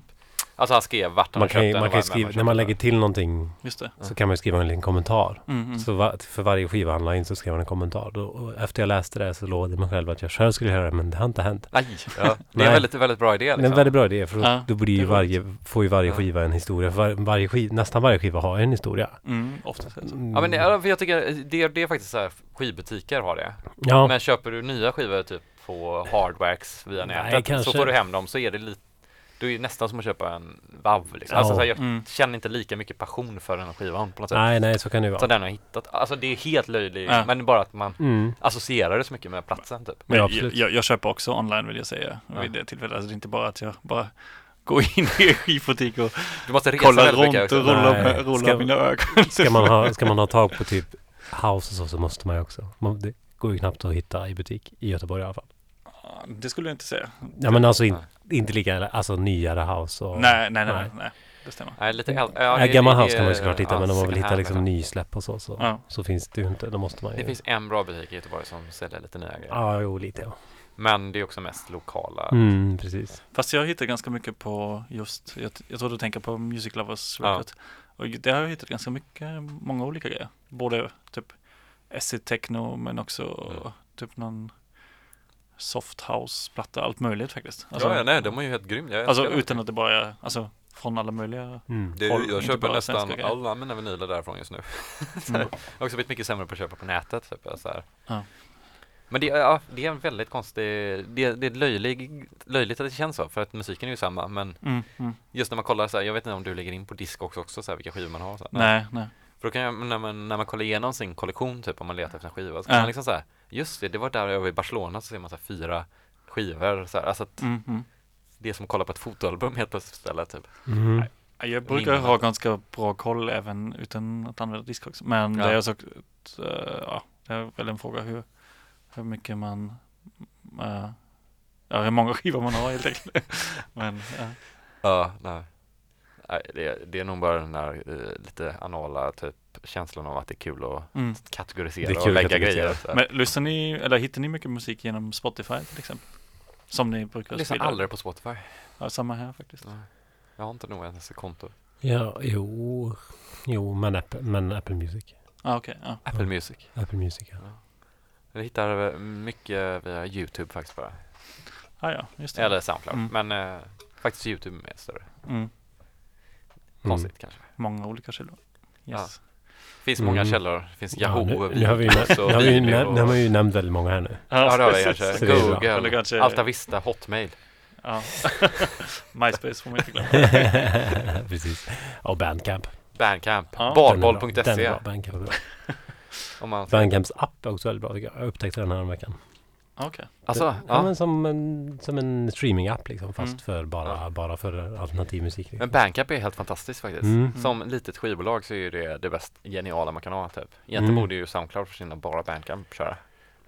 alltså han skrev vart han man kan, köpt ju- den man kan ju skriva, vem när man lägger till någonting Just det. så kan man ju skriva en liten kommentar. Mm, mm. Så va, för varje skiva han la in så skrev han en kommentar. Då, och efter jag läste det så lovade jag mig själv att jag själv skulle göra det, men det har inte hänt. Nej, ja. det är Nej. en väldigt, väldigt bra idé Det är en liksom. väldigt bra idé för då, Ja, då blir ju varje, får ju varje Ja. skiva en historia. Var, varje skiv, nästan varje skiva har en historia. Mm, oftast är det så. Ja men det, ja, för jag tycker det, det är faktiskt så här, skivbutiker har det. Ja. Men köper du nya skivor typ på Hardwax via Nej, nätet kanske. så får du hem dem så är det lite då är det nästan som att köpa en VAV liksom. Ja. Alltså, så här, jag Mm. känner inte lika mycket passion för den här skivan på något sätt. Nej, nej, så kan det ju vara. den har hittat. Alltså det är helt löjligt. Ja. Men bara att man Mm. associerar det så mycket med platsen typ. Men Ja, jag, absolut. jag, jag köper också online vill jag säga Ja. vid det tillfället. Alltså det är inte bara att jag bara går in i en skivbutik och Du måste resa mycket runt och med, rullar Ska- mina ögon. Ska man, ha, ska man ha tag på typ house och så, så måste man ju också. Man, det går ju knappt att hitta i butik i Göteborg i alla fall. Ja, Det skulle jag inte säga. Ja men alltså in, inte lika, alltså nyare house och... Nej, nej, nej, nej, det stämmer. Nej, lite äldre. Ja, det- gammal det- house kan man ju såklart hitta ja, men om man vill hitta liksom ja. nysläpp och så så, Ja. så finns det ju inte. Då måste man ju... Det finns en bra butik i Göteborg som säljer lite nya grejer. Ja, jo lite ja. Men det är också mest lokala. Mm, precis. Fast jag hittar ganska mycket på just, jag, jag tror du tänker på Music Lovers Ja. Record. Och det har jag hittat ganska mycket, många olika grejer. Både typ acid techno men också Mm. typ någon soft house-platta, allt möjligt faktiskt. ja, ja, nej, de är ju helt grymma. Alltså utan att det bara är, alltså från alla möjliga Mm. Det, håll, jag köper nästan alla mina vinyler därifrån just nu. Mm. (laughs) Jag har också blivit mycket sämre på att köpa på nätet. Typ, så här. Ja. Men det, ja, det är en väldigt konstig, det, det är löjlig, löjligt att det känns så, för att musiken är ju samma, men Mm, mm. just när man kollar så här, jag vet inte om du lägger in på disk också, också så här, vilka skivor man har. Så här. Nej, nej. För då kan jag, när man, när man kollar igenom sin kollektion, typ om man letar efter en skiva, så kan Ja. man liksom säga, just det, det var där jag var i Barcelona, så ser man så här fyra skivor, så här, alltså att Mm, mm. det är som att kolla på ett fotoalbum helt plötsligt istället, typ. Mm. Ja, Jag brukar ha ganska bra koll även utan att använda disk också. Men Ja. det är så, uh, ja, det är väl en fråga hur, hur mycket man, eh, ja hur många (laughs) skivor man har helt enkelt. (laughs) Men ja. Ja, nej. Det, det är nog bara den där eh, lite anala typ känslan av att det är kul att Mm. kategorisera och lägga kategorisera. grejer. Men lyssnar ni, eller hittar ni mycket musik genom Spotify till exempel? Som ni brukar Jag lyssnar aldrig på Spotify. Ja, samma här faktiskt. Nej. Jag har inte nog ens ett konto. Ja, jo. Jo, men Apple, men Apple Music. Ah, okej, ja. Apple Music. Apple Music, ja. Jag hittar eh, mycket via YouTube faktiskt bara. Ah, ja, just det. Eller Soundcloud. Mm. Men eh, faktiskt YouTube är mer större. Mm. Konstigt kanske. Många olika källor. Yes. finns många Mm. källor. Det finns Ja, Yahoo, nu, nu har vi, nu har vi, nu har vi ju nämnt väldigt många här nu. Ja, det har vi kanske. Google, Eller kanske- Alta Vista, Hotmail. Ja. (laughs) MySpace får man inte glömma. (laughs) Precis. Och Bandcamp. Bandcamp. Ja. Barboll.se. Bandcamps app är också väldigt bra. Jag upptäckte den här veckan. Okej. Alltså, ja. ja. men som en, som en streamingapp liksom. Fast Mm. för bara, bara för alternativ musik. Liksom. Men Bandcamp är helt fantastiskt faktiskt. Mm. Som litet skivbolag så är det det bäst geniala man kan ha typ. Egentligen Mm. borde ju Soundcloud försvinna bara Bandcamp köra.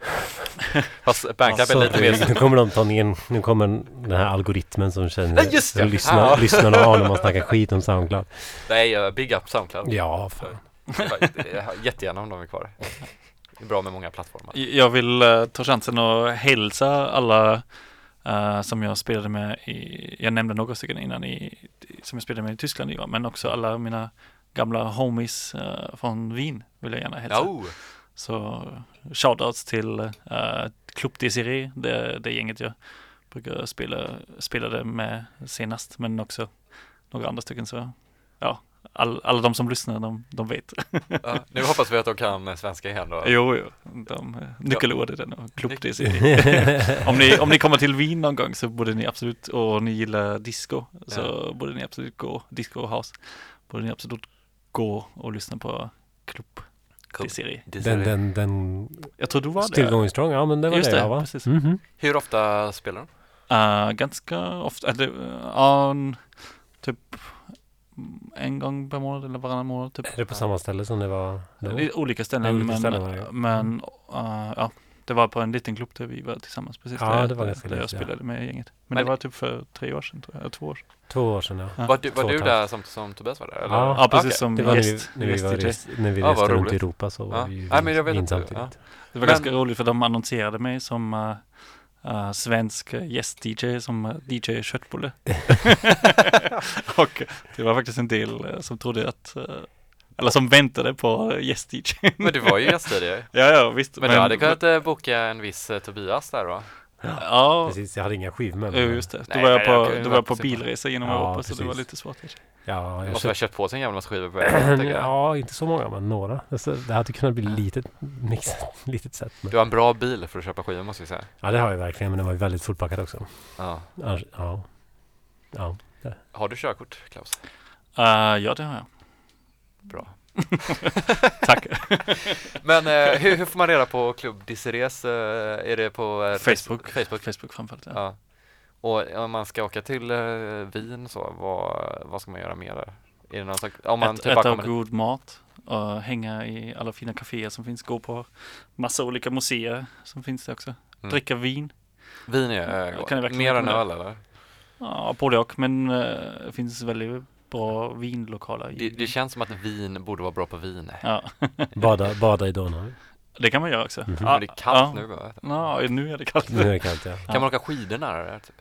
(laughs) Fast Bandcamp Alltså, är lite mer... Nu kommer de ta ner, nu kommer den här algoritmen som känner, Ja, just det. lyssnar, Ja. lyssnarna har när man snackar skit om Soundcloud. Nej, uh, big up Soundcloud. Ja, fan. Jättegärna om de är kvar. Det är bra med många plattformar. Jag vill eh, ta chansen att hälsa alla eh, som jag spelade med i, jag nämnde några stycken innan i, som jag spelade med i Tyskland i, va, men också alla mina gamla homies eh, från Wien vill jag gärna hälsa. Oh. Så shoutouts till uh, Club Desiree, det, det gänget jag brukar spela, spelade med senast, men också några andra stycken så ja, all, alla de som lyssnar, de, de vet. Ja, nu hoppas vi att de kan svenska igen då. Jo, jo. De, eh, nyckelord är den och Club Desiree. (laughs) om, ni, om ni kommer till Wien någon gång så borde ni absolut, och ni gillar disco, så borde ni absolut gå, disco och house, borde ni absolut gå och lyssna på Desiree. Den, den, den... Jag tror du var Still där. going strong, ja men det var Just det, det, ja, va? precis. Mhm. Hur ofta spelar de? Uh, ganska ofta, eller uh, typ mm, en gång per månad eller varannan månad. Typ. Är det på samma ställe som det var då? Det är olika ställen, olika men, ställen men uh, ja, det var på en liten klubb där vi var tillsammans precis. Ja, där, det var där, ganska där jag likt, ja. spelade med gänget. Men, Men- det var typ för tre år sedan, tror jag, eller två år sedan. Två år sedan, ja. Ja. Var du, var Två du där som, som Tobias var där? Eller? Ja, Ja, precis Okej. som Det var gäst, när vi, när vi, var när vi reste runt i. Europa så var Ja. vi Ja, men jag vet in inte. samtidigt. Ja. Det var Men- ganska roligt för de annonserade mig som uh, uh, svensk gäst-DJ, som uh, DJ Köttbulle. (laughs) (laughs) och det var faktiskt en del uh, som trodde att, uh, eller som väntade på gäst-DJ. Men du var ju gästtidigare. (laughs) ja, ja, visst. Men du hade kunnat eh, boka en viss eh, Tobias där va? Ja, Precis, jag hade inga Jo, mig. just det. Då var jag på, då var jag på bilresa genom Ja, Europa, så det var precis. lite svårt. kanske. Ja, jag måste ha köpt på sig en jävla massa skivor på vägen. (clears throat) ja, inte så många, men några. Det hade kunnat bli litet, mix, (laughs) litet sätt. Men. Du har en bra bil för att köpa skivor måste vi säga. Ja, det har jag verkligen, men den var ju väldigt fullpackad också. Ja. Annars- Ja. Ja. Har du körkort Klaus? Uh, ja, det har jag. Bra. (laughs) Tack. Men eh, hur, hur får man reda på Club Diseres? Eh, är det på eh, Facebook. Facebook? Facebook framförallt. Ja. Ja. Och om man ska åka till eh, Wien så, vad, vad ska man göra mer där? Är det någon sak, om man Ät, typ äta kommer dit- god mat och hänga i alla fina kaféer som finns. Gå på massa olika museer som finns det också. Mm. Dricka vin. Vin är äh, mer än öl eller? Ja, både och. Men eh, det finns väldigt bra vinlokaler. Det, det känns som att vin borde vara bra på vin. Ja. (laughs) Bada, bada i Donau. Det kan man göra också. Mhm. Ja, Men det är kallt ja. nu va? Ja, nu är det kallt. Nu är det kallt, ja. Kan man åka skidor nära där? Typ?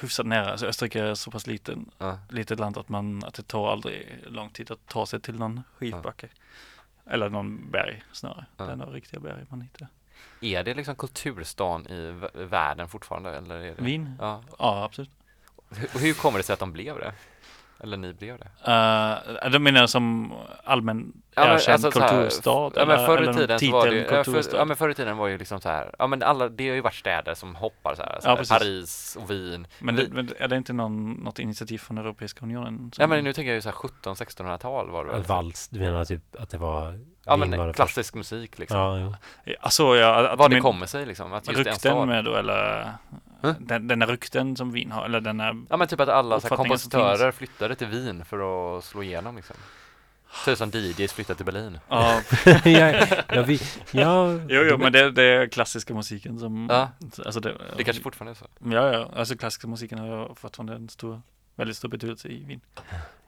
Hyfsat nära. Alltså Österrike är så pass liten, Ja. litet land att, man, att det tar aldrig lång tid att ta sig till någon skidbacke. Eller någon berg snarare. Ja. Det är några riktiga berg man hittar. Är det liksom kulturstan i världen fortfarande? Eller är det? Wien? Ja. Ja, absolut. Hur, hur kommer det sig att de blev det? Eller ni blev det? Uh, de menar som allmän Ja, erkänd alltså kulturstad? Ja men förr eller i tiden så var det ja, för, ja men förr i tiden var ju liksom så här Ja men alla, det har ju varit städer som hoppar så här, så Ja, här. Paris och Wien Men, det, men är det inte någon, något initiativ från Europeiska unionen? som- Ja men nu tänker jag ju så här 17-1600-tal var det väl? Vals, du menar typ att det var... Ja Wien men klassisk musik liksom Ja, jo. Alltså, ja, att Vad det kommer sig liksom, att just. Rykten med då eller den, den är rykten som Wien har eller den är Ja men typ att alla så här, uppfattningen som kompositörer flyttade till Wien för att slå igenom liksom Typ som DJs flyttade till Berlin Ja. (laughs) ja, ja, vi, ja, Jo, jo, men det, det är klassiska musiken som Ja. alltså det, Det kanske fortfarande är så. Ja, ja, alltså klassiska musiken har fortfarande en stor, väldigt stor betydelse i Wien. Ja.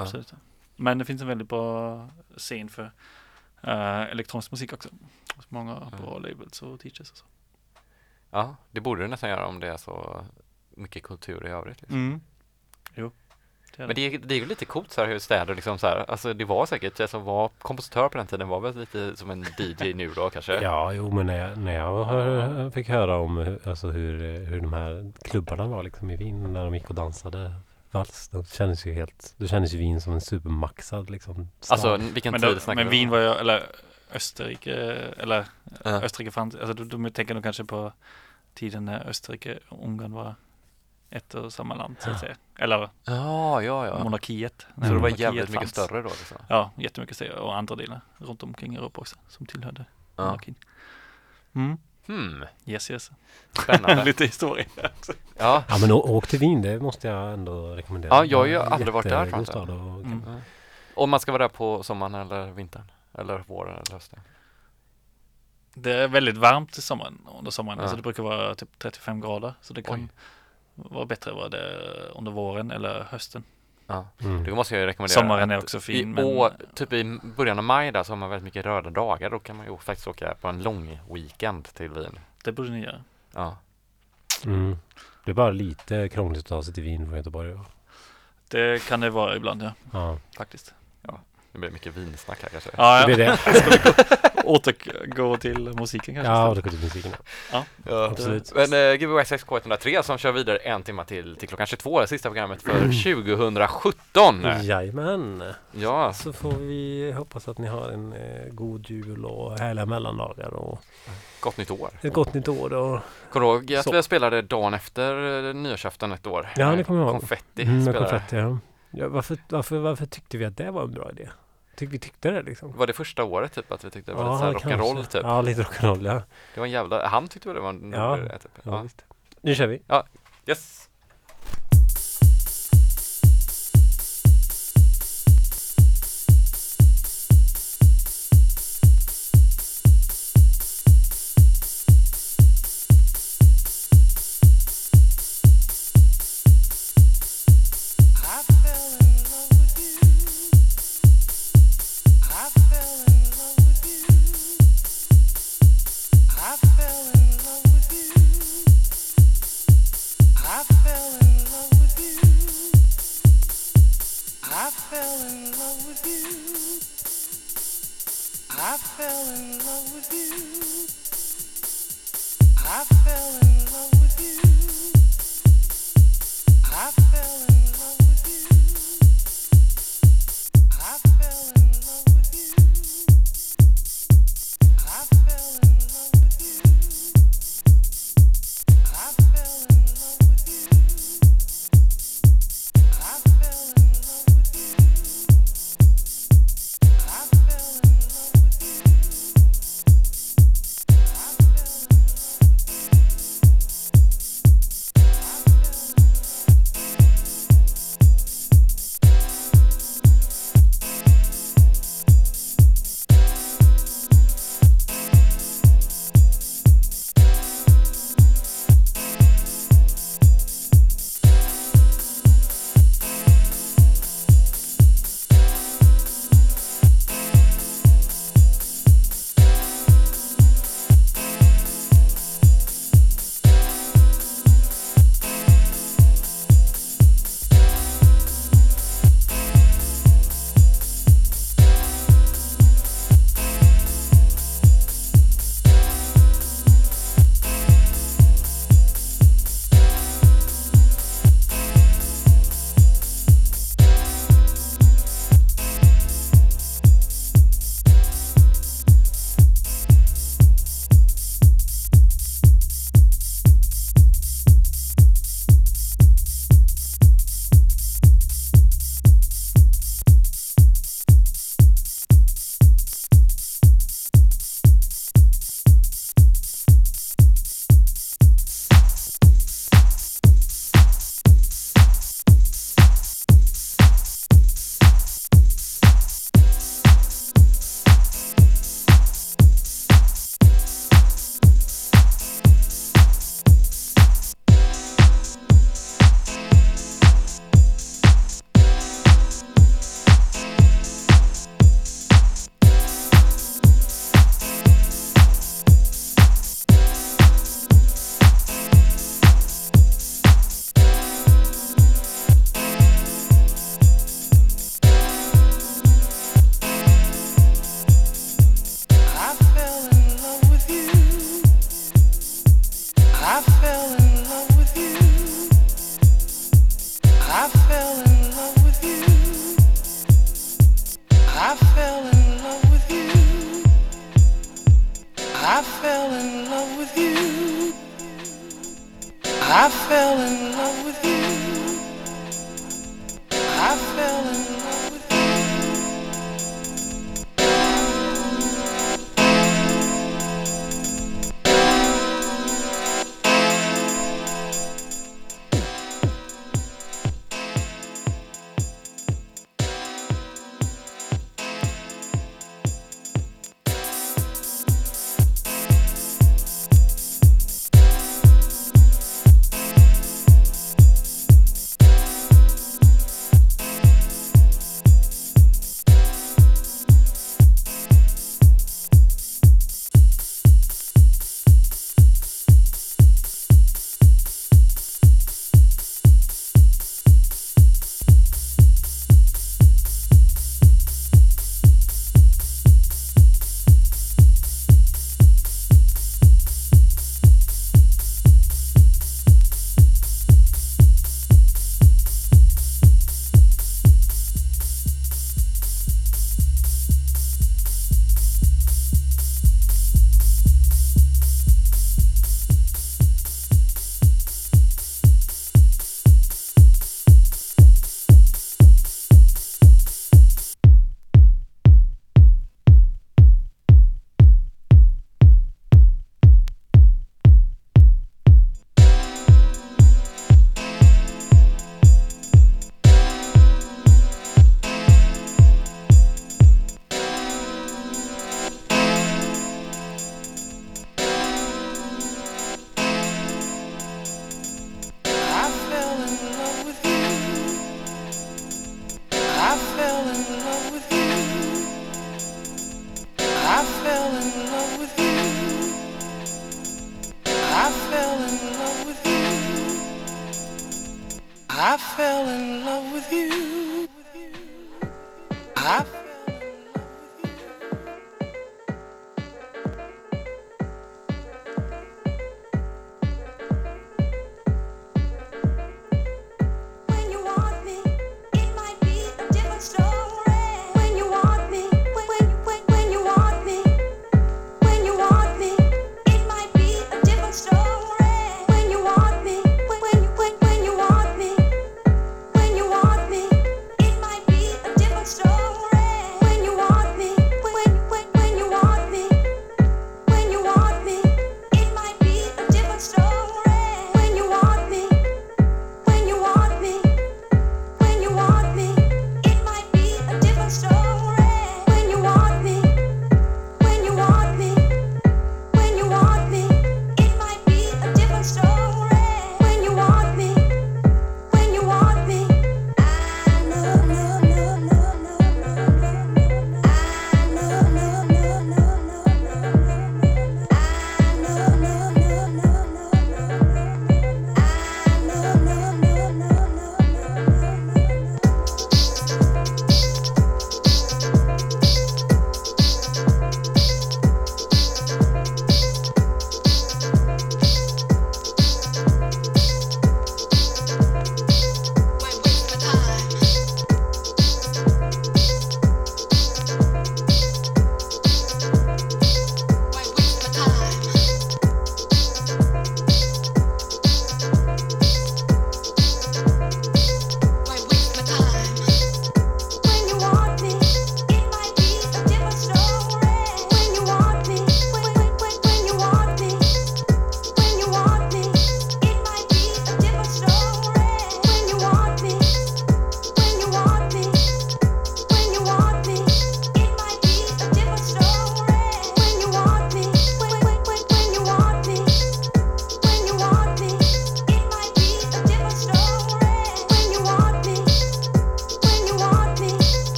Absolut. Men det finns en väldigt bra scen för eh, elektronisk musik också. Många bra labels och teachers och så. Ja, det borde det nästan göra om det är så mycket kultur i övrigt liksom. Mm. Jo. Det är Men det är, det är ju lite coolt så här hur städer liksom så här, alltså det var säkert, det som var kompositör på den tiden var väl lite som en DJ nu då kanske? Ja, jo, men när jag, när jag hör, fick höra om hur- alltså hur, hur de här klubbarna var liksom i Wien när de gick och dansade vals. Då kändes ju helt, då kändes ju Wien som en supermaxad liksom stad. Alltså, vilken men tid då, snackar Men? Wien var ju, eller Österrike, eller Ja. Österrike fanns, alltså du, du tänker nog kanske på tiden när Österrike och Ungern var ett och samma land så att säga. Eller Ja, ja, ja. monarkiet. Så det var monarkiet jävligt mycket fanns. större då liksom? Ja, jättemycket större och andra delar runt omkring Europa också som tillhörde Ja. monarkin. Mm. Hmm. Yes, yes. Spännande. (laughs) Lite historia också. Ja. Ja, men åk till Wien, det måste jag ändå rekommendera. Ja, jag har ju aldrig varit där och- Mm. Ja. Om man ska vara där på sommaren eller vintern? Eller våren eller hösten? Det är väldigt varmt i sommaren, under sommaren. Ja. Alltså det brukar vara typ 35 grader. Så det kan Oj. vara bättre vara där under våren eller hösten. Ja, Mm. då måste jag ju rekommendera Sommaren är också fin, i men- år, typ i början av maj där så har man väldigt mycket röda dagar. Då kan man ju faktiskt åka på en lång weekend till Wien. Det borde ni göra. Ja. Mm. Det är bara lite krångligt att ta sig till Wien från Göteborg. Det kan det vara ibland, ja. Ja. Faktiskt. Ja, det blir mycket vinsnack här kanske. Ja, Det blir det. (laughs) Ska vi gå- återgå till musiken kanske? Ja, återgå till musiken. Ja, Ja, Absolut. Men uh, Gbg 6K103 som kör vidare en timme till, till klockan 22, det sista programmet för 2017. Jajamän. Ja. Så får vi hoppas att ni har en eh, god jul och härliga mellandagar och Gott nytt år. ett gott nytt år. Och... Kommer du ihåg att Så. vi spelade dagen efter eh, nyårsafton ett år? Ja, det kommer jag ihåg. Konfetti Mm, spelade. konfetti, ja. Ja, varför, varför, varför tyckte vi att det var en bra idé? Tyck, vi tyckte det liksom. Var det första året typ att vi tyckte det var lite så här rock'n'roll typ? Ja, lite rock'n'roll ja. Det var en jävla, han tyckte väl det var en Ja, rolig idé, typ. ja, visst. Nu kör vi. Ja, yes.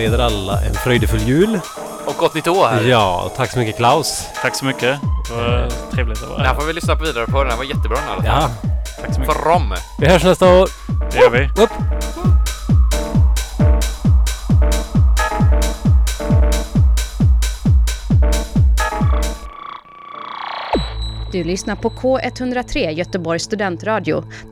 Önskar er alla en fröjdefull jul. Och gott nytt år här. Ja, tack så mycket Klaus. Tack så mycket. Det var trevligt att vara Den här här. får vi lyssna på vidare på. Den här var jättebra den här. Ja. Tack så mycket. From. Vi hörs nästa år. Det gör vi. Upp. Du lyssnar på K103 Göteborgs studentradio